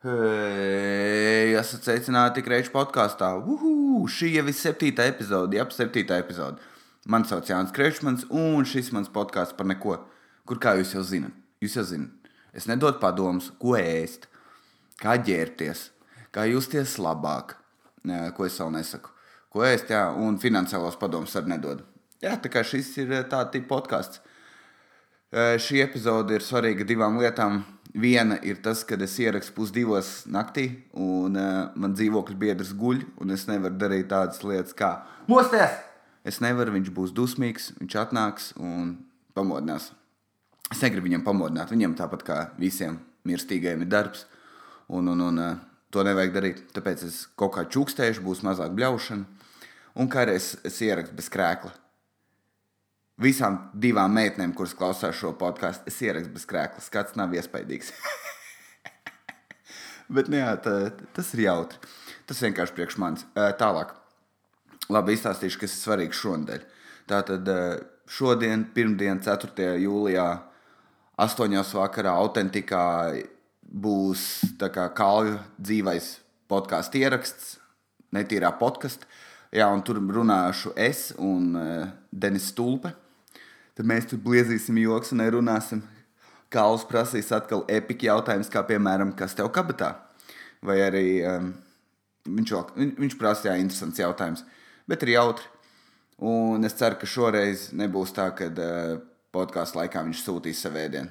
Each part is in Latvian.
Hei, esat sveicināti Kreča podkāstā. Šī jau ir septītā epizode, ap septītā epizode. Mani sauc Jānis Krečmans, un šis mans podkāsts par neko, kur kā jūs jau zinat. Jūs jau zinat, es nedodu padomus, ko ēst, kā ģērbties, kā justies labāk, ko es vēl nesaku. Ko ēst, jā, un finansiālos padomus arī nedodu. Jā, tā kā šis ir tāds podkāsts. Šī epizode ir svarīga divām lietām. Viena ir tas, ka es ierakstu pusdivos naktī, un uh, man dzīvokļa biedrs guļ, un es nevaru darīt tādas lietas kā mosties. Es nevaru, viņš būs dusmīgs, viņš atnāks un pamodinās. Es negribu viņam pamodināt, viņam tāpat kā visiem mirstīgajiem ir darbs, un, un, un uh, to nevajag darīt. Tāpēc es kaut kā čukstēšu, būs mazāk bļaušana, un kā arī es, es ierakstu bez krēkla visām divām meitenēm, kuras klausās šo podkāstu, es ierakstu bez krēkla. Skats nav iespaidīgs. Bet nu, jā, tā, tas ir jautri. Tas vienkārši priekš manis. Tālāk. Labi, izstāstīšu, kas ir svarīgs šonadēļ. Tātad šodien, pirmdien, 4. jūlijā, 8. vakarā, autentikā būs kalju dzīvais podkāstu ieraksts, netīrā podkāstā. Jā, un tur runāšu es un uh, Denis Stulpe. Tad mēs tur bliezīsim joks un runāsim. Kāls prasīs atkal epiku jautājumus, kā piemēram, kas tev kabatā? Vai arī um, viņš, viņš, prasīja interesants jautājums, bet ir jautri. Un es ceru, ka šoreiz nebūs tā, ka uh, podkāstu laikā viņš sūtīs savu ēdienu.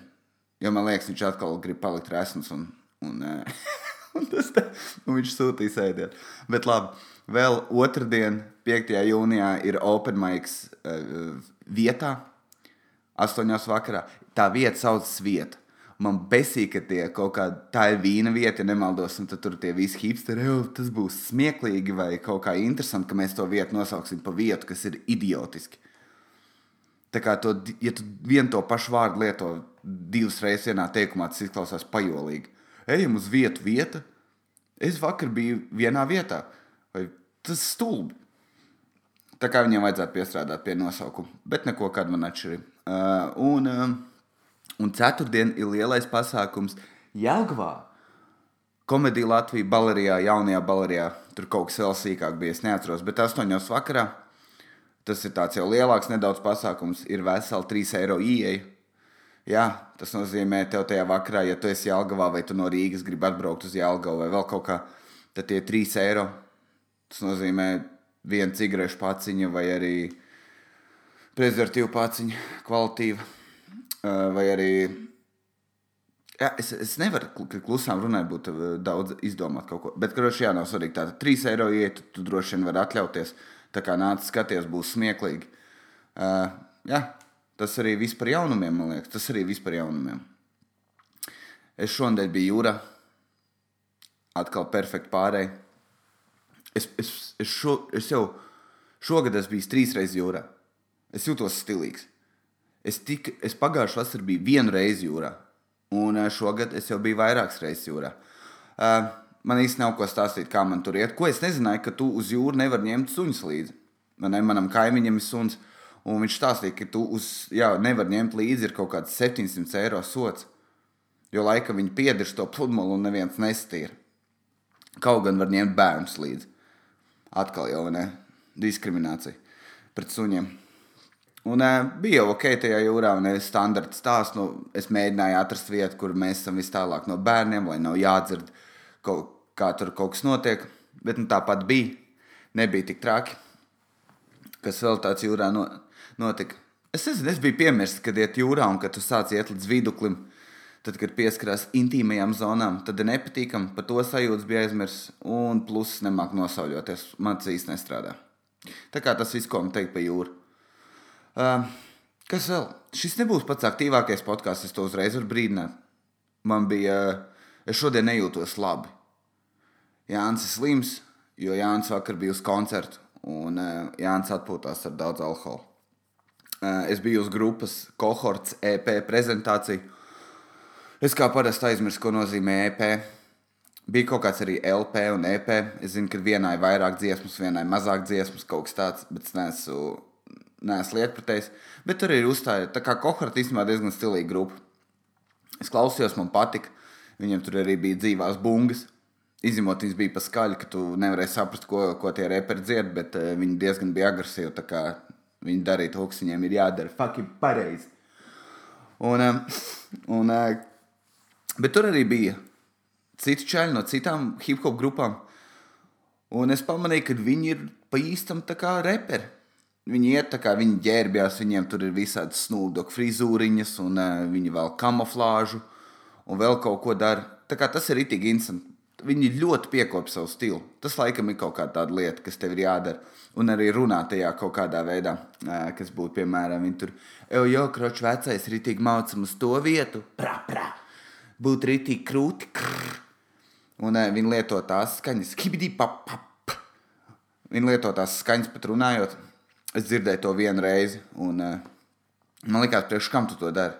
Jo man liekas, viņš atkal grib palikt resns un, un, uh, un, tas, un viņš sūtīs ēdienu. Bet labi, vēl otrdien, 5. jūnijā, ir Open Mics uh, vietā astoņos vakarā. Tā vieta saucas vieta. Man besīk, ka tie kaut kā tā ir vīna vieta, ja nemaldos, un tur tie visi hipsteri, jau tas būs smieklīgi vai kaut kā interesanti, ka mēs to vietu nosauksim par vietu, kas ir idiotiski. Tā kā to, ja tu vienu to pašu vārdu lieto divas reizes vienā teikumā, tas izklausās pajolīgi. Ejam uz vietu, vieta. Es vakar biju vienā vietā. Vai tas stulbi? Tā kā viņiem vajadzētu piestrādāt pie nosaukuma, bet neko kāda man atšķirība. Uh, un, uh, un ceturtdien ir lielais pasākums Jāgvā. Komēdija Latvijā, Balerijā, jaunajā Balerijā. Tur kaut kas vēl sīkāk bija, es neatceros. Bet astoņos vakarā tas ir tāds jau lielāks nedaudz pasākums. Ir veseli 3 eiro ieeja. Jā, tas nozīmē, tev tajā vakarā, ja tu esi Jālgavā vai tu no Rīgas gribi atbraukt uz Jālgavu vai vēl kaut kā, tad tie 3 eiro. Tas nozīmē viena cigarešu paciņa vai arī prezervatīva paciņa, kvalitīva. Vai arī Jā, es, es nevaru klusām runāt, būtu daudz izdomāt kaut ko. Bet, kurš jā, nav svarīgi. Tātad 3 eiro iet, tu droši vien vari atļauties. Tā kā nāc skaties, būs smieklīgi. Uh, jā, tas arī viss par jaunumiem, man liekas. Tas arī viss par jaunumiem. Es šodien biju jūrā. Atkal perfekti pārēj. Es, es, es, šo, es jau šogad esmu bijis trīs reizes jūrā. Es jūtos stilīgs. Es, tik, es pagājušā vasarā biju vienu reizi jūrā, un šogad es jau biju vairākas reizes jūrā. Uh, man īstenībā nav ko stāstīt, kā man tur iet. Ko es nezināju, ka tu uz jūru nevar ņemt suņus līdzi. Man ne, manam kaimiņam ir suns, un viņš stāstīja, ka tu uz, jā, nevar ņemt līdzi ir kaut kāds 700 eiro sots. Jo laika viņi piedirž to pludmali un neviens nestīra. Kaut gan var ņemt bērnus līdzi. Atkal jau ne diskriminācija pret suņiem. Un uh, bija ok tajā jūrā, un es standarta stāstu. Nu, es mēģināju atrast vietu, kur mēs esam vis tālāk no bērniem, lai nav jādzird, kaut, kā tur kaut kas notiek. Bet nu, tāpat bija. Nebija tik traki. Kas vēl tāds jūrā no, notika? Es nezinu, es biju piemirsis, kad iet jūrā un kad tu sāc iet līdz viduklim. Tad, kad pieskarās intīmajām zonām, tad ir nepatīkami. Par to sajūtas bija aizmirsts. Un plus nemāk nosauļoties. Man tas īsti nestrādā. Tā kā tas viss, ko man teikt par jūru. Uh, kas vēl? Šis nebūs pats aktīvākais podkāsts, es to uzreiz varu brīdināt. Man bija, es šodien nejūtos labi. Jānis ir slims, jo Jānis vakar bija uz koncertu, un Jānis atpūtās ar daudz alkohola. Es biju uz grupas kohorts EP prezentāciju. Es kā parasti aizmirsu, ko nozīmē EP. Bija kaut kāds arī LP un EP. Es zinu, ka vienai ir vairāk dziesmas, vienai mazāk dziesmas, kaut kas tāds, bet es neesmu neesmu lietpratējis. Bet tur ir uzstāja, tā kā kohorta īstenībā diezgan stilīga grupa. Es klausījos, man patika. Viņiem tur arī bija dzīvās bungas. Izņemot, viņas bija pa skaļi, ka tu nevarēji saprast, ko, ko tie reperi dzied, bet uh, viņi diezgan bija agresīvi. tā kā Viņi darīja to, kas viņiem ir jādara. Fucking pareizi. Un, um, un, uh, bet tur arī bija citi čaļi no citām hip hop grupām. Un es pamanīju, ka viņi ir pa īstam tā kā reperi. Viņi iet tā kā viņi ģērbjās, viņiem tur ir visādi snūdok frizūriņas, un uh, viņi vēl kamuflāžu, un vēl kaut ko dara. Tā kā tas ir itīgi interesanti. Viņi ļoti piekopja savu stilu. Tas laikam ir kaut kāda tāda lieta, kas tev ir jādara. Un arī runā tajā kaut kādā veidā, uh, kas būtu, piemēram, viņi tur, jo, kročs vecais ritīgi maucam uz to vietu, prā, prā. Būtu ritīgi krūti, krrr. Un uh, viņi lieto tās skaņas, kibidī, pap, pap. Viņi lieto tās skaņas pat runājot. Es dzirdēju to vienu reizi, un uh, man liekas, priekš kam tu to dari?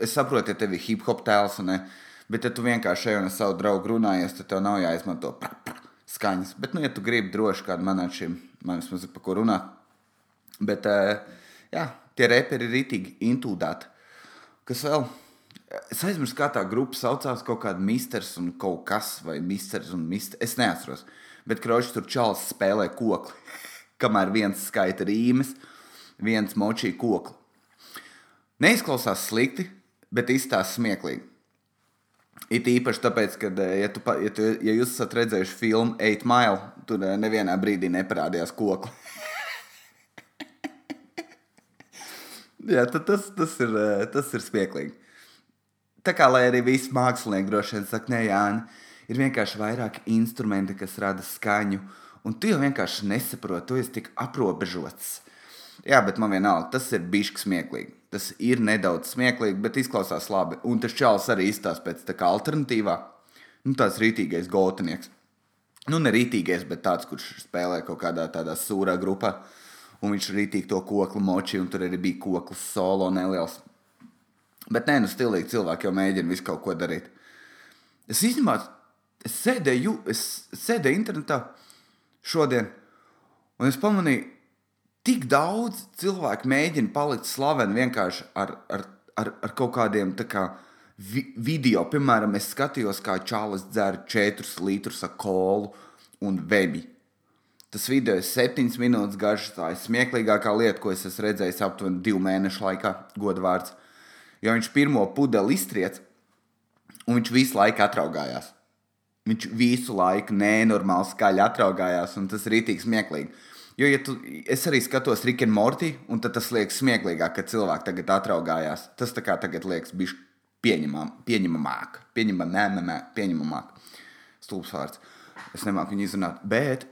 Es saprotu, ja tev ir hip hop tēls, uh, bet ja tu vienkārši ej un ar savu draugu runājies, tad tev nav jāizmanto pra, pra, skaņas. Bet, nu, ja tu gribi droši kādu manāt šim, man vismaz ir par ko runāt. Bet, uh, jā, tie reperi ir ritīgi intūdāti. Kas vēl? Es aizmirsu, kā tā grupa saucās. Kaut kāda misters un kaut kas, vai misters un misters. Es neatceros. Bet kroķis tur čāls spēlē kokli. Kamēr viens skaita rīmes, viens močīja kokli. Neizklausās slikti, bet izstāsta smieklīgi. It īpaši tāpēc, ka, ja, tu, ja, tu, ja jūs esat redzējuši filmu 8 Mile, tur eh, nevienā brīdī neparādījās kokli. Jā, tas, tas, ir, eh, tas ir smieklīgi. Tā kā lai arī visi mākslinieki droši vien saka, nē, Jāni, ir vienkārši vairāk instrumenti, kas rada skaņu, un tu jau vienkārši nesaproti, tu esi tik aprobežots. Jā, bet man vienalga, tas ir bijis smieklīgi. Tas ir nedaudz smieklīgi, bet izklausās labi. Un tas čels arī izstāsta pēc tā kā alternatīvā. Nu, tāds rītīgais gotinieks. Nu, ne rītīgais, bet tāds, kurš spēlē kaut kādā tādā sūrā grupā. Un viņš rītīgi to koklu moči, un tur arī bija kokls solo neliels. Bet nē, nu, stilīgi cilvēki jau mēģina visu kaut ko darīt. Es īstenībā sēdēju, es sēdēju internetā šodien, un es pamanīju, tik daudz cilvēku mēģina palikt slaveni vienkārši ar, ar, ar, ar kaut kādiem kā, vi, video. Piemēram, es skatījos, kā Čāles dzer 4 litrus kolu un vebi. Tas video ir septiņas minūtes garš. Tā ir smieklīgākā lieta, ko es esmu redzējis aptuveni divu mēnešu laikā, godvārds. Jo viņš pirmo pudeli iztriec, un viņš visu laiku atraugājās. Viņš visu laiku nenormāli skaļi atraugājās, un tas ir rītīgi smieklīgi. Jo, ja tu, es arī skatos Riku un Morti, un tas liekas smieklīgāk, ka cilvēki tagad atraugājās. Tas tā kā tagad liekas bijis pieņemam, pieņemamāk, pieņemamāk, pieņemamāk. Stulbs vārds. Es nemāku viņu izrunāt. Bet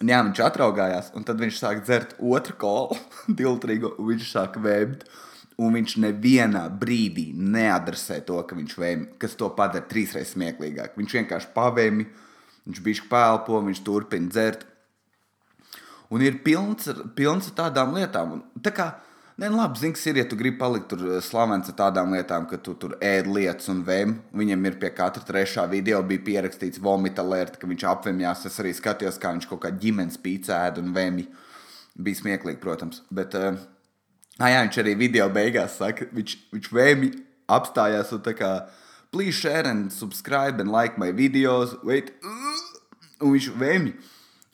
Jā, viņš atraugājās, un tad viņš sāk dzert otru kolu, diltrīgu, un viņš sāk vēbt. Un viņš nevienā brīdī neadresē to, ka viņš vēm, kas to padara trīsreiz smieklīgāk. Viņš vienkārši pavēmi, viņš bija pēlpo, viņš turpina dzert. Un ir pilns pilns ar tādām lietām. Un, tā kā, ne, nu labi, zini, kas ir, ja tu gribi palikt tur eh, slavens ar tādām lietām, ka tu tur ēd lietas un vēm. Viņam ir pie katra trešā video bija pierakstīts vomita alert, ka viņš apvemjās. Es arī skatījos, kā viņš kaut kā ģimenes pīcē ēd un vēmi. Bija smieklīgi, protams. Bet, uh, ah, jā, viņš arī video beigās saka, viņš, viņš vēmi apstājās un tā kā please share and subscribe and like my videos. Wait. Un viņš vēmi.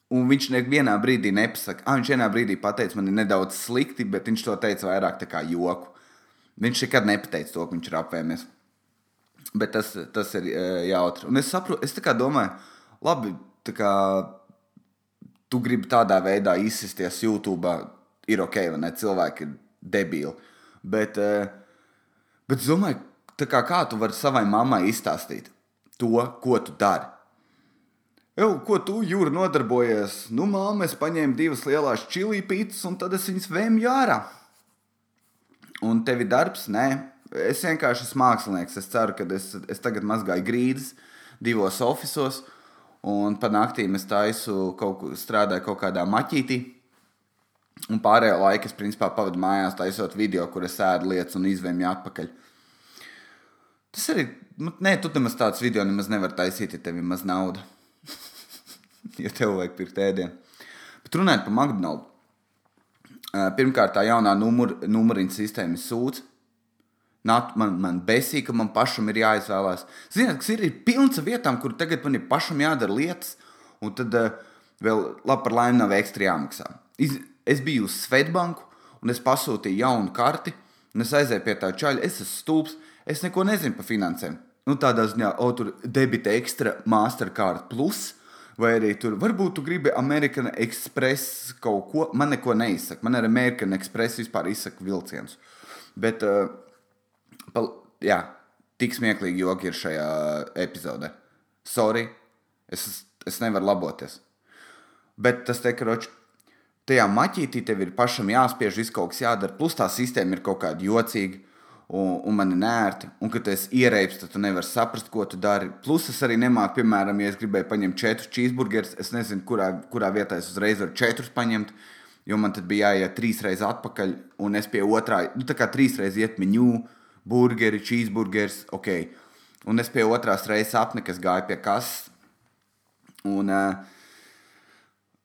Un viņš nevienā brīdī nepasaka, ah, viņš vienā brīdī pateica, man ir nedaudz slikti, bet viņš to teica vairāk kā joku. Viņš nekad nepateica to, ka viņš ir apvēmies. Bet tas, tas ir jautri. Un es saprotu, es domāju, labi, kā tu gribi tādā veidā izsisties YouTube, ir ok, vai ne? Cilvēki ir debīli. Bet, uh, bet es domāju, kā, kā tu vari savai mammai izstāstīt to, ko tu dari. Jau, ko tu, Jūra, nodarbojies? Nu, māma, es paņēmu divas lielas čili pīcis, un tad es viņas vēmu ārā. Un tev ir darbs? Nē, es vienkārši esmu mākslinieks. Es ceru, ka es, es tagad mazgāju grīdas divos oficios, un pa naktīm es taisu kaut ko, strādāju kaut kādā maķītī. Un pārējo laiku es principā pavadu mājās, taisot video, kur es ēdu lietas un izvēmu atpakaļ. Tas arī, nu, nē, tu nemaz tādus video nemaz nevar taisīt, ja tev ir maz naudas ja tev vajag pirkt ēdienu. Bet runājot par McDonald's, pirmkārt, tā jaunā numur, numuriņa sistēma ir sūds. Nāt, man, man besīk, ka man pašam ir jāizvēlās. Ziniet, kas ir, ir pilns ar vietām, kur tagad man ir pašam jādara lietas, un tad uh, vēl labi par laimi nav ekstra jāmaksā. Iz, es biju uz Svetbanku, un es pasūtīju jaunu karti, un es aizēju pie tā čaļa. Es esmu stulbs, es neko nezinu par finansēm. Nu, tādā ziņā, o, tur debita ekstra Mastercard plus. Vai arī tur varbūt tu gribi American Express kaut ko. Man neko neizsaka. Man ar American Express vispār izsaka vilcienus. Bet, uh, pal, jā, tik smieklīgi joki ir šajā epizodē. Sorry, es, es nevaru laboties. Bet tas te, karoči, tajā maķītī tev ir pašam jāspiež, viss kaut kas jādara. Plus tā sistēma ir kaut kāda jocīga un, un man ir nērti. Un, kad es ierēpstu, tad tu nevari saprast, ko tu dari. Plus es arī nemāku, piemēram, ja es gribēju paņemt četrus cheeseburgerus, es nezinu, kurā, kurā vietā es uzreiz varu četrus paņemt. Jo man tad bija jāiet trīs reizes atpakaļ, un es pie otrā, nu tā kā trīs reizes iet menu, burgeri, cheeseburgers, ok. Un es pie otrās reizes apnika, es gāju pie kases. Un, uh,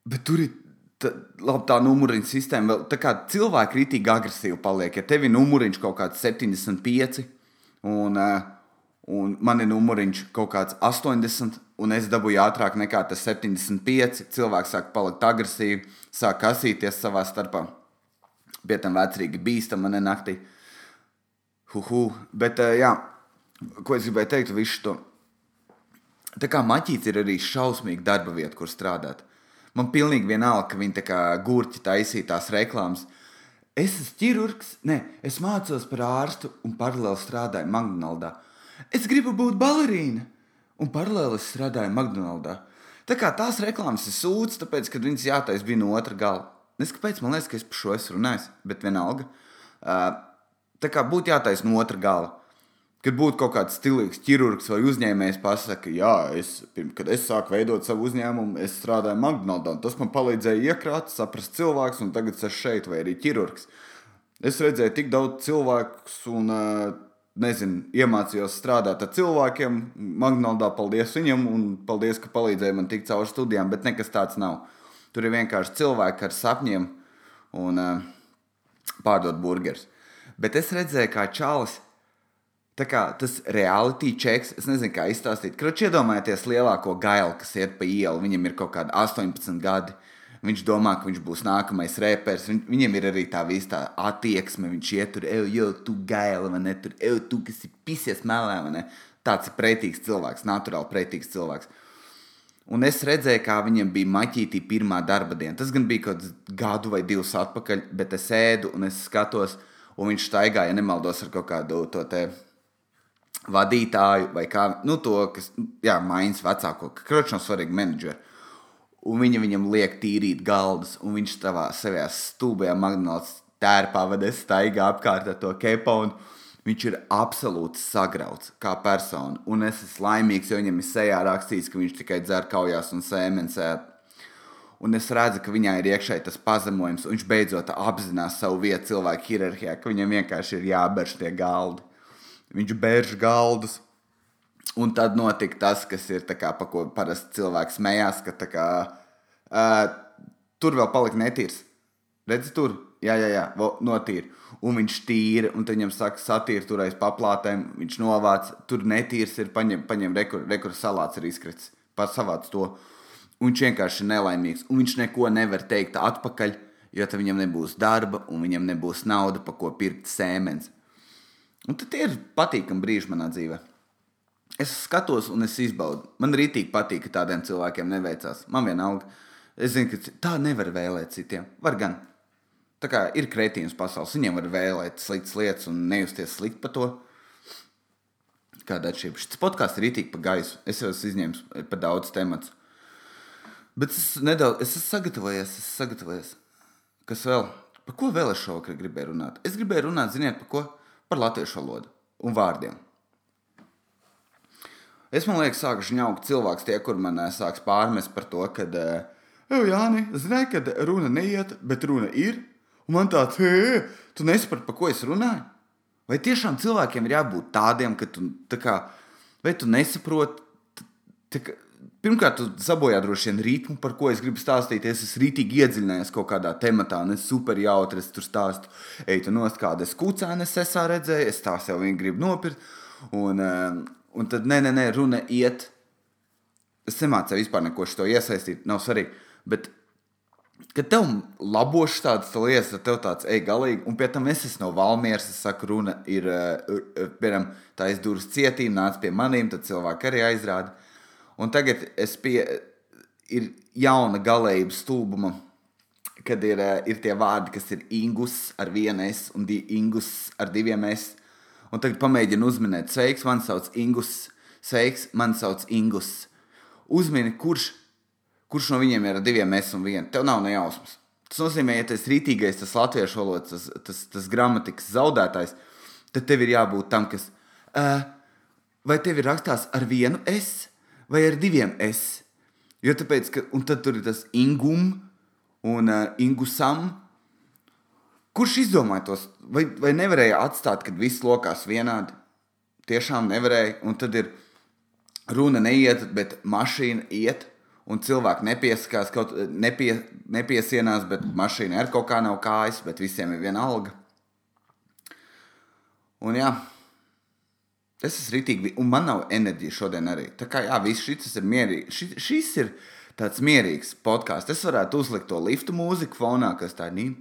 bet tur ir labi, tā numuriņa sistēma vēl tā kā cilvēki rītīgi agresīvi paliek. Ja tev ir numuriņš kaut kāds 75, un, uh, un man ir numuriņš kaut kāds 80, un es dabūju ātrāk nekā tas 75, cilvēks sāk palikt agresīvi, sāk kasīties savā starpā. Pie tam vecrīgi bīstama ne naktī. Huhu. Bet, uh, jā, ko es gribēju teikt, visu to. Tā kā maķīts ir arī šausmīga darba vieta, kur strādāt. Man pilnīgi vienalga, ka viņi tā kā gurķi taisīja tās reklāmas. Es esmu ķirurgs, ne, es mācos par ārstu un paralēli strādāju McDonald's. Es gribu būt balerīna un paralēli strādāju McDonald's. Tā kā tās reklāmas ir sūdzes, tāpēc, ka viņas jātaisa bija no otra gala. Nezinu, kāpēc man liekas, ka es par šo esmu runājis, bet vienalga. Uh, tā kā būtu jātaisa no otra gala. Kad būtu kaut kāds stilīgs ķirurgs vai uzņēmējs, pasakā, jā, es, kad es sāku veidot savu uzņēmumu, es strādāju McDonald's. Tas man palīdzēja iekrāt, saprast cilvēks, un tagad es esmu šeit, vai arī ķirurgs. Es redzēju tik daudz cilvēku, un nezinu, iemācījos strādāt ar cilvēkiem. McDonald's paldies viņam, un paldies, ka palīdzēja man tikt cauri studijām, bet nekas tāds nav. Tur ir vienkārši cilvēki ar sapņiem un uh, pārdot burgerus. Bet es redzēju, kā Čālijs Tā kā tas reality checks, es nezinu, kā izstāstīt. Kroči, iedomājieties lielāko gailu, kas iet pa ielu. Viņam ir kaut kādi 18 gadi. Viņš domā, ka viņš būs nākamais reperis. Viņ, viņam ir arī tā visa attieksme. Viņš iet tur, ej, jau tu gaila, vai ne? Tur, ej, tu, kas ir pisies melē, vai ne? Tāds ir pretīgs cilvēks, naturāli pretīgs cilvēks. Un es redzēju, kā viņam bija maķītī pirmā darba diena. Tas gan bija kaut kāds gadu vai divus atpakaļ, bet es ēdu un es skatos, un viņš staigāja, ja nemaldos, ar kaut kādu to te vadītāju vai kā, nu, to, kas, jā, mainas vecāko, ka kroķis nav svarīgi menedžeri. Un viņa viņam liek tīrīt galdus, un viņš savā stūbajā magnāts tērpā vadīs staigā apkārt ar to keponu. Viņš ir absolūti sagrauts kā persona. Un es esmu laimīgs, jo viņam ir sejā rakstīts, ka viņš tikai dzer kaujās un sēmenes ēd. Un es redzu, ka viņai ir iekšēji tas pazemojums, un viņš beidzot apzinās savu vietu cilvēku hierarhijā, ka viņam vienkārši ir jāberž tie galdi viņš bērž galdus. Un tad notika tas, kas ir kā, pa ko parasti cilvēks smējās, ka kā, uh, tur vēl palika netīrs. Redzi, tur, jā, jā, jā notīra. Un viņš tīra, un viņam saka, satīra tur aiz paplātēm. Viņš novāc, tur netīrs ir, paņem, paņem rekur, rekur salāts ir izkritis. Pasavāc to. Un viņš vienkārši ir nelaimīgs. Un viņš neko nevar teikt atpakaļ, jo tad viņam nebūs darba, un viņam nebūs nauda, pa ko pirkt sēmenes. Un tad ir patīkami brīži manā dzīvē. Es skatos un es izbaudu. Man rītīgi patīk, ka tādiem cilvēkiem neveicās. Man vienalga. Es zinu, ka tā nevar vēlēt citiem. Var gan. Tā kā ir kretīns pasaules, viņiem var vēlēt sliktas lietas un nejusties slikti par to. Kāda atšķirība? Šis podkāsts ir rītīgi pa gaisu. Es jau esmu izņēmis par daudz tematu. Bet es nedaudz, es esmu sagatavojies, es sagatavojies. Kas vēl? Par ko vēl es šovakar gribēju runāt? Es gribēju runāt, ziniet, par ko? Par latviešu valodu un vārdiem. Es domāju, ka sāku žņaukt cilvēks, tie, kur man sāks pārmest par to, ka, ej, Jāni, zināji, ka runa neiet, bet runa ir. Un man tāds, hei, tu nesaproti, par ko es runāju? Vai tiešām cilvēkiem ir jābūt tādiem, ka tu, tā kā, vai tu nesaproti, pirmkārt, tu sabojā droši vien ritmu, par ko es gribu stāstīt. Es esmu rītīgi iedziļinājies kaut kādā tematā, un es super jautri es tur stāstu. Ej, tu nost kādu skūcēnu, es esmu redzējis, es tās jau vien gribu nopirkt. Un, uh, un tad, nē, nē, nē, runa iet. Es nemācīju vispār neko šo iesaistīt, nav svarīgi. Bet, kad tev labošs tādas lietas, tad tev tāds ej galīgi, un pie tam es esmu no Valmieras, es saku, runa ir, uh, piemēram, tā aizdūras cietīm, nāc pie maniem, tad cilvēki arī aizrāda. Un tagad es pie, ir jauna galējuma stulbuma, kad ir, eh, ir tie vārdi, kas ir ingus ar vienu S un ingus ar diviem S. Un tagad pamēģinu uzminēt, sveiks, man sauc Ingus, sveiks, man sauc Ingus. Uzmini, kurš, kurš no viņiem ir ar diviem S un vienu. Tev nav nejausmas. Tas nozīmē, ja tas rītīgais, tas latviešu valodas, tas, tas, tas gramatikas zaudētājs, tad tev ir jābūt tam, kas. Uh, vai tev ir rakstās ar vienu S? Vai ar diviem S. Jo tāpēc, ka, un tad tur ir tas ingum un uh, ingusam. Kurš izdomāja tos? Vai, vai nevarēja atstāt, kad viss lokās vienādi? Tiešām nevarēja. Un tad ir runa neiet, bet mašīna iet. Un cilvēki nepieskās, kaut nepie, nepiesienās, bet mašīna ar kaut kā nav kājas, bet visiem ir viena alga. Un jā, Es esmu rītīgi, un man nav enerģija šodien arī. Tā kā jā, viss šis ir mierīgs. Šis, šis ir tāds mierīgs podkāsts. Es varētu uzlikt to liftu mūziku fonā, kas tā ir.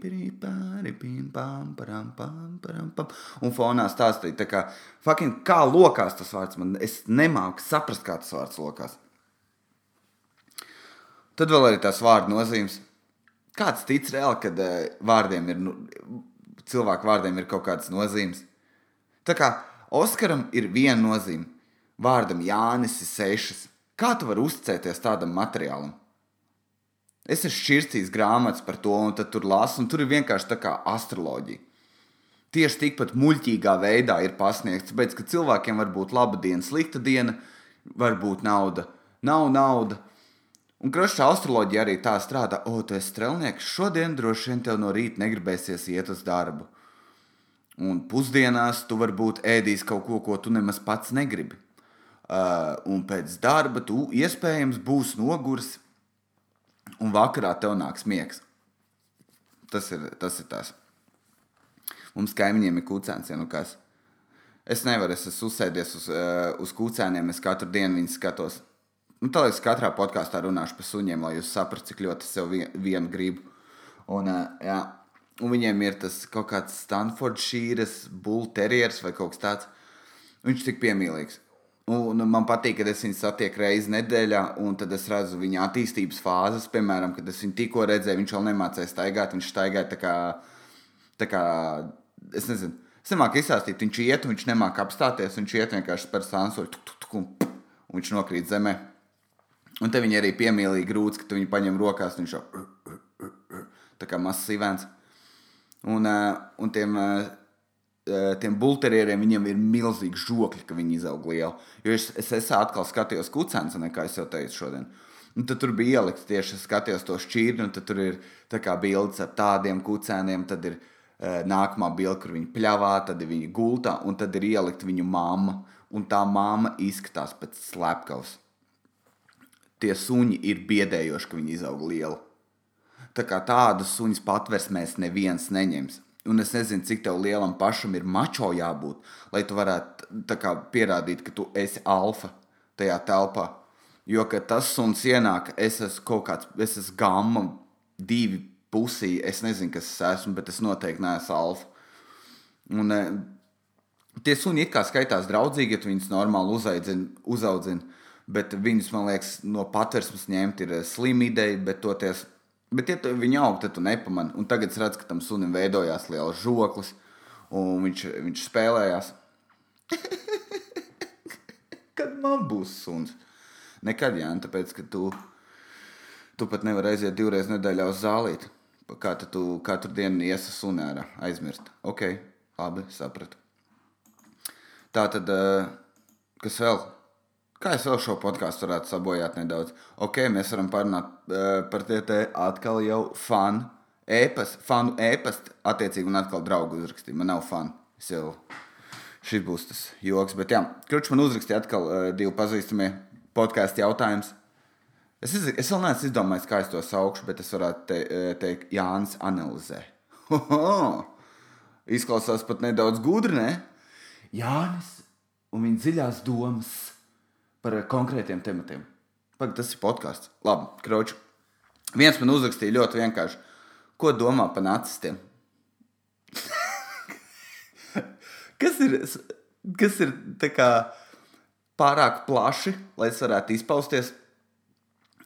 Un fonā stāstīt, tā kā, fucking, kā lokās tas vārds. Man, es nemāku saprast, kā tas vārds lokās. Tad vēl arī tās vārdu nozīmes. Kāds tic reāli, kad uh, vārdiem ir, nu, cilvēku vārdiem ir kaut kādas nozīmes? Tā kā Oskaram ir viena nozīme, vārdam Jānis ir sešas. Kā tu vari uzticēties tādam materiālam? Es esmu šķirstījis grāmatas par to, un tur lasu, un tur ir vienkārši tā kā astroloģija. Tieši tikpat muļķīgā veidā ir pasniegts, tāpēc, ka cilvēkiem var būt laba diena, slikta diena, var būt nauda, nav nauda. Un krašā astroloģija arī tā strādā, o, tu esi strelnieks, šodien droši vien tev no rīta negribēsies iet uz darbu. Un pusdienās tu varbūt ēdīsi kaut ko, ko tu nemaz pats negribi. Uh, un pēc darba tu iespējams būsi noguris, un vakarā tev nāks miegs. Tas ir tas. Ir tās. Mums kaimiņiem ir kūcēns, ja nu kas. Es nevaru, es esmu uzsēdies uz, uh, uz kūcēniem, es katru dienu viņus skatos. Nu, tā liekas, katrā podkāstā runāšu par suņiem, lai jūs saprastu, cik ļoti es sev vien, vienu gribu. Un, uh, jā, un viņiem ir tas kaut kāds Stanfordšīras bullterjers vai kaut kas tāds. Viņš ir tik piemīlīgs. Un man patīk, kad es viņu satieku reizi nedēļā, un tad es redzu viņa attīstības fāzes. Piemēram, kad es viņu tikko redzēju, viņš vēl nemācīja staigāt. Viņš staigāja tā kā, tā kā es nezinu, es nemāku izstāstīt. Viņš iet, viņš nemāku apstāties. Viņš iet vienkārši par tuk, un, un viņš nokrīt zemē. Un te viņi arī piemīlīgi grūts, ka tu viņu paņem rokās, un viņš jau tā kā mazs sīvēns. Un, eh, un tiem, eh, eh, tiem bulterieriem viņiem ir milzīgi žokļi, ka viņi izaug lieli. Jo es, es, es atkal skatījos kucēns, kā es jau teicu šodien. Un tad tur bija ielikts tieši skatījos to šķirni, un tur ir bildes ar tādiem kucēniem. Tad ir uh, nākamā bilde, kur viņi pļāvā, tad ir viņa gultā, un tad ir ielikt viņu mamma. Un tā mamma izskatās pēc slepkavas. Tie suņi ir biedējoši, ka viņi izaug lieli. Tā kā tādu suņus patversmēs neviens neņems. Un es nezinu, cik tev lielam pašam ir mačo jābūt, lai tu varētu kā, pierādīt, ka tu esi alfa tajā telpā. Jo, kad tas suns ienāk, es esmu kaut kāds, es esmu gamma, divi pusī, es nezinu, kas es esmu, bet es noteikti neesmu alfa. Un, e, tie suņi it kā skaitās draudzīgi, ja viņus normāli uzaudzini, bet viņus, man liekas, no patversmes ņemt ir e, slima ideja, bet toties Bet, ja viņi aug, tad tu nepamani. Un tagad es redzu, ka tam sunim veidojās liels žoklis, un viņš, viņš spēlējās. Kad man būs suns? Nekad, Jā, tāpēc, ka tu, tu pat nevari aiziet divreiz nedēļā uz zālīti. Kā tu katru dienu iesi sunē ārā, aizmirst. Ok, labi, sapratu. Tā tad, eh, kas vēl? Kā es vēl šo podkāstu varētu sabojāt nedaudz? Ok, mēs varam parunāt uh, par tie te atkal jau fanu ēpastu, fanu ēpastu, attiecīgi un atkal draugu uzrakstīju. Man nav fanu. Es jau šis būs tas joks. Bet jā, Kručs man uzrakstīja atkal uh, divi pazīstamie podkāstu jautājumus. Es, iz, es vēl neesmu izdomājis, kā es to saukšu, bet es varētu te, eh, teikt, Jānis analizē. Hoho! Izklausās pat nedaudz gudri, ne? Jānis un viņa dziļās domas par konkrētiem tematiem. Pagaid, tas ir podkāsts. Labi, kroči. Viens man uzrakstīja ļoti vienkārši. Ko domā par nacistiem? kas ir, kas ir kā, pārāk plaši, lai es varētu izpausties?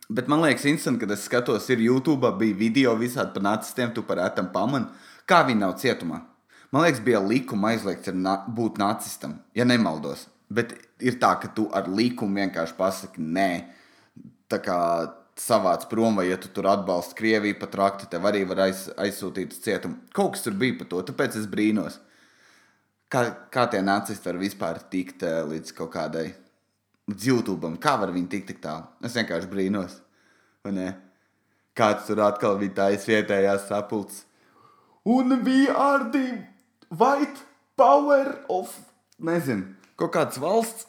Bet man liekas, instant, kad es skatos, ir YouTube, bija video visādi par nacistiem, tu par ētam pamanu. Kā viņi nav cietumā? Man liekas, bija likuma aizliegts na būt nacistam, ja nemaldos. Bet ir tā, ka tu ar likumu vienkārši pasaki nē. Tā kā savāc prom, vai ja tu tur atbalsti Krieviju pat rakti, tev arī var aiz, aizsūtīt uz cietumu. Kaut kas tur bija par to, tāpēc es brīnos. Kā, kā tie nacisti var vispār tikt uh, līdz kaut kādai, līdz YouTube, kā var viņi tikt tik tālu? Es vienkārši brīnos. Kāds tur atkal bija taisa vietējās sapulces. Un bija ar the white power of, nezinu, kaut kāds valsts.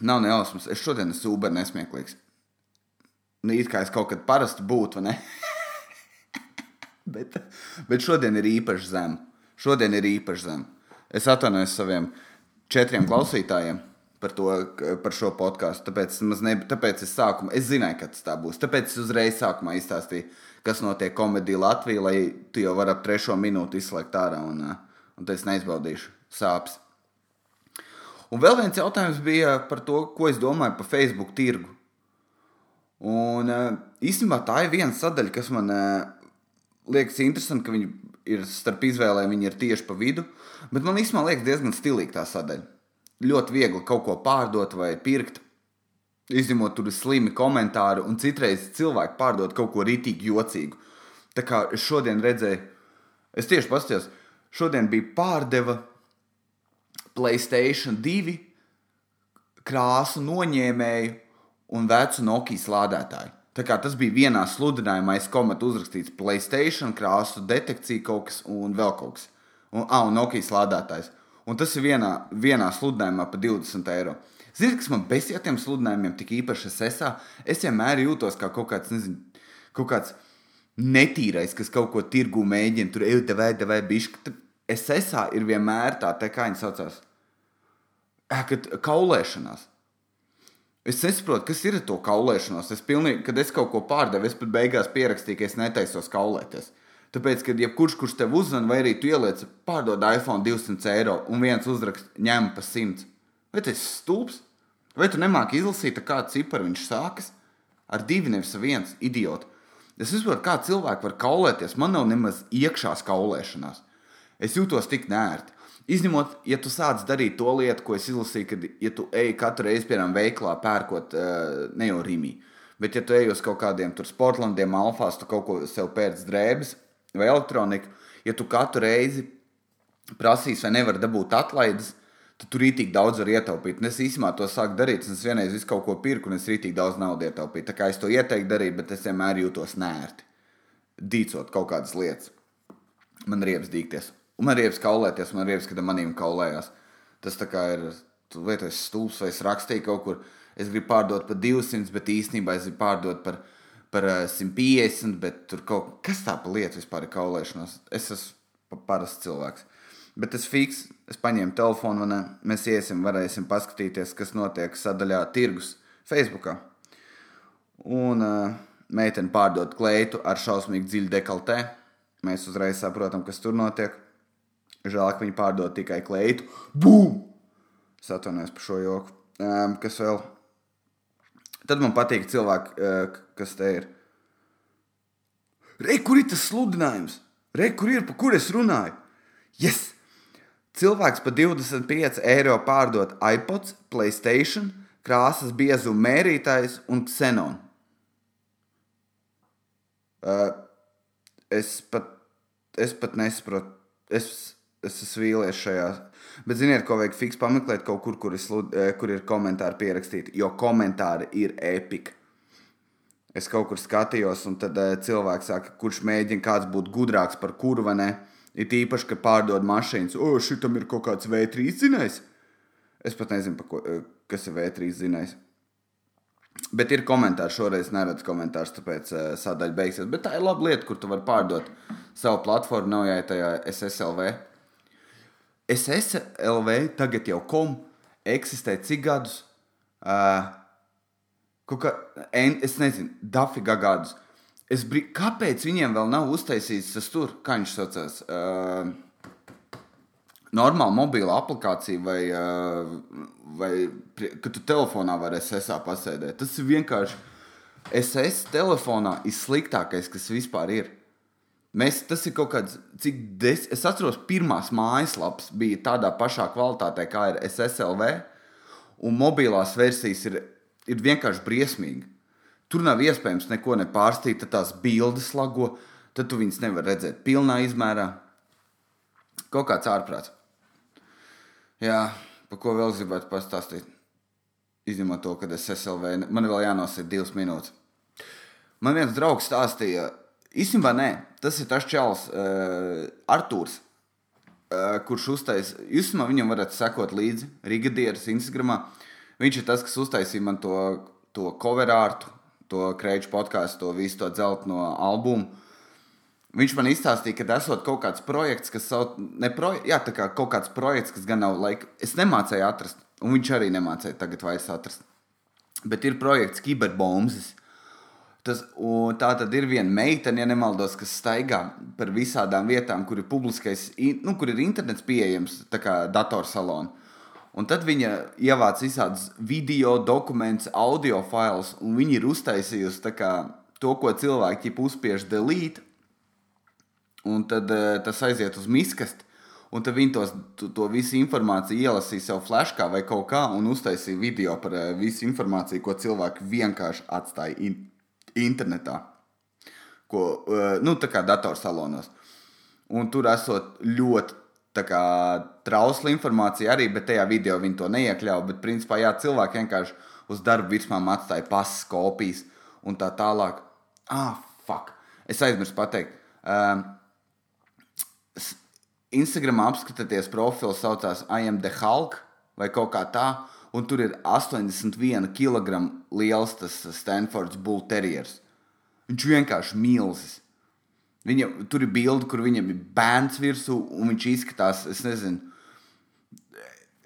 Nav nejausmas. Es šodien esmu super nesmieklīgs. Nu, it kā es kaut kad parasti būtu, vai ne? bet, bet šodien ir īpaši zem. Šodien ir īpaši zem. Es atvainojos saviem četriem klausītājiem par, to, par šo podkāstu. Tāpēc, ne, tāpēc es sākumā, es zināju, ka tas tā būs. Tāpēc es uzreiz sākumā izstāstīju, kas notiek komēdijā Latvijā, lai tu jau vari ap trešo minūti izslēgt ārā un, un es neizbaudīšu sāpes. Un vēl viens jautājums bija par to, ko es domāju par Facebook tirgu. Un īstenībā tā ir viena sadaļa, kas man liekas interesanti, ka viņi ir starp izvēlēm, viņi ir tieši pa vidu. Bet man īstenībā liekas diezgan stilīga tā sadaļa ļoti viegli kaut ko pārdot vai pirkt. Izņemot tur slimi komentāri, un citreiz cilvēki pārdod kaut ko rītīgi jocīgu. Tā kā es šodien redzēju, es tieši paskatījos, šodien bija pārdeva Playstation 2 krāsu noņēmēju un vecu Nokijas lādētāju. Tā kā tas bija vienā sludinājumā, es komentu uzrakstīts Playstation, krāsu detekcija kaut kas un vēl kaut kas. Un, ah, un Nokijas lādētājs. Un tas ir vienā, vienā sludinājumā par 20 eiro. Ziniet, kas man besīja tiem sludinājumiem, tik īpaši es esmu? Es vienmēr jūtos kā kaut kāds, nezinu, kaut kāds netīrais, kas kaut ko tirgu mēģina, tur ej, vai vai bišķi. Esmu ir vienmēr tā, tā kā viņi saucās, kad kaulēšanās. Es nesaprotu, kas ir to kaulēšanos. Es pilnīgi, kad es kaut ko pārdevu, es pat beigās pierakstīju, ka es netaisos kaulēties. Tāpēc, kad jebkurš, kurš tev uzzina, vai arī tu ieliec, pārdod iPhone 200 eiro un viens uzrakst, ņem pa 100. Vai tas ir stulbs? Vai tu nemāki izlasīt, kāda cipara viņš sākas? Ar divi nevis viens idiots. Es saprotu, kā cilvēki var kaulēties. Man nav nemaz iekšās kaulēšanās. Es jūtos tik nērti. Izņemot, ja tu sāc darīt to lietu, ko es izlasīju, kad ja tu ej katru reizi, piemēram, veiklā pērkot uh, ne jau rīmī, bet ja tu ej uz kaut kādiem tur sportlandiem, alfās, tu kaut ko sev pēc drēbes, vai elektroniku, ja tu katru reizi prasīsi, vai nevar dabūt atlaides, tad tur rītīgi daudz var ietaupīt. Un es īstenībā to sāku darīt. Es vienreiz visu kaut ko pirku, un es rītīgi daudz naudas ietaupīju. Tā kā es to ieteiktu darīt, bet es vienmēr jūtos nērti. Dīcot kaut kādas lietas. Man ir riepas dīkties. Un man ir riepas kaulēties, man ir riepas, kad manīm kaulējās. Tas tā kā ir, tu lietas stulbs vai es rakstīju kaut kur. Es gribu pārdot par 200, bet īstenībā es gribu pārdot par 100 par 150, eh, bet tur kaut kas tā pa lietu vispār ir kaulēšanās. Es esmu parasts cilvēks. Bet tas fiks, es paņēmu telefonu, un mēs iesim, varēsim paskatīties, kas notiek sadaļā tirgus Facebookā. Un uh, meitene pārdod kleitu ar šausmīgi dziļu dekaltē. Mēs uzreiz saprotam, kas tur notiek. Žēl, ka viņi pārdod tikai kleitu. Bum! Es atvainojos par šo joku. Um, kas vēl? Tad man patīk cilvēki, uh, kas te ir. Re, kur ir tas sludinājums? Re, kur ir, par kur es runāju? Yes! Cilvēks par 25 eiro pārdot iPods, Playstation, krāsas biezu mērītājs un ksenon. Uh, es, pat, es pat nesaprotu. Es, es esmu vīlies šajā. Bet ziniet, ko vajag fiks pameklēt kaut kur, kur, slud, kur ir komentāri pierakstīti. Jo komentāri ir epika es kaut kur skatījos, un tad uh, cilvēks saka, kurš mēģina kāds būt gudrāks par kuru vai ne. Ir īpaši, ka pārdod mašīnas, o, šitam ir kaut kāds V3 zinājums. Es pat nezinu, ko, uh, kas ir V3 zinājums. Bet ir komentāri, šoreiz neredzu komentārus, tāpēc uh, sadaļa beigsies. Bet tā ir laba lieta, kur tu vari pārdot savu platformu, nav jāiet tajā SSLV. SSLV tagad jau kom eksistē cik gadus? Uh, kā, en, es nezinu, dafiga gadus. Es brī... Kāpēc viņiem vēl nav uztaisīts tas tur, kā viņš saucās? Uh, normāla mobila aplikācija, vai, uh, vai ka tu telefonā vari SSA pasēdēt. Tas ir vienkārši. SS telefonā ir sliktākais, kas vispār ir. Mēs, tas ir kaut kāds, cik des, es atceros, pirmās mājaslapas bija tādā pašā kvalitātē, kā ir SSLV, un mobilās versijas ir, ir vienkārši briesmīgi. Tur nav iespējams neko nepārstīt, tad tās bildes lago, tad tu viņas nevar redzēt pilnā izmērā. Kaut kāds ārprāts. Jā, par ko vēl gribētu pastāstīt? Izņemot to, ka es SLV, man vēl jānosaka divas minūtes. Man viens draugs stāstīja, īstenībā nē, tas ir tas čels, uh, Artūrs, uh, kurš uztaisīja, īstenībā viņam varat sekot līdzi Rigadieras Instagramā. Viņš ir tas, kas uztaisīja man to, to cover ārtu, to kreču podkāstu, to visu to dzeltu no albuma. Viņš man izstāstīja, ka esot kaut kāds projekts, kas sauc, ne proje, jā, tā kā kaut kāds projekts, kas gan nav laika. Es nemācīju atrast, un viņš arī nemācīja tagad vairs atrast. Bet ir projekts Kiberbombs. Tas, tā tad ir viena meitene, ja nemaldos, kas staigā par visādām vietām, kur ir publiskais, nu, kur ir internets pieejams, tā kā datorsalonā. Un tad viņa ievāc visādus video, dokumentus, audio failus, un viņi ir uztaisījusi kā, to, ko cilvēki uzspiež delete, un tad uh, tas aiziet uz miskasti. Un tad viņi tos, to, to visu informāciju ielasīja sev flashkā vai kaut kā un uztaisīja video par uh, visu informāciju, ko cilvēki vienkārši atstāja in internetā. Ko, uh, nu, tā kā datorsalonos. Un tur esot ļoti kā, trausla informācija arī, bet tajā video viņi to neiekļāva. Bet, principā, jā, cilvēki vienkārši uz darba virsmām atstāja pasas kopijas un tā tālāk. Ah, fuck! Es aizmirsu pateikt. Uh, Instagram apskatieties profilu, saucās I am the Hulk vai kaut kā tā, un tur ir 81 kg liels tas Stanfords Bull Terriers. Viņš vienkārši milzis. Viņa, tur ir bilde, kur viņam ir bērns virsū, un viņš izskatās, es nezinu,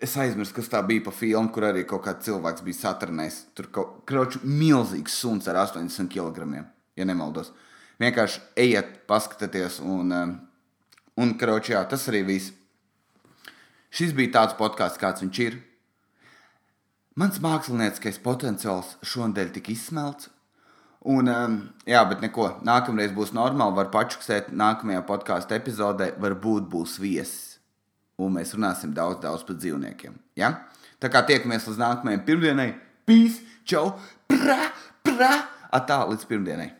es aizmirsu, kas tā bija pa filmu, kur arī kaut kāds cilvēks bija saturnējis. Tur kaut kāds milzīgs suns ar 80 kg, ja nemaldos. Vienkārši ejiet, paskatieties, un um, Un, karoči, jā, tas arī viss. Šis bija tāds podkāsts, kāds viņš ir. Mans mākslinieckais potenciāls šonadēļ tika izsmelts. Un, um, jā, bet neko. Nākamreiz būs normāli. Var pačuksēt, nākamajā podkāstu epizodē varbūt būs viesis. Un mēs runāsim daudz, daudz par dzīvniekiem. Ja? Tā kā tiekamies līdz nākamajai pirmdienai. Pīs, čau, prā, prā! Atā līdz pirmdienai!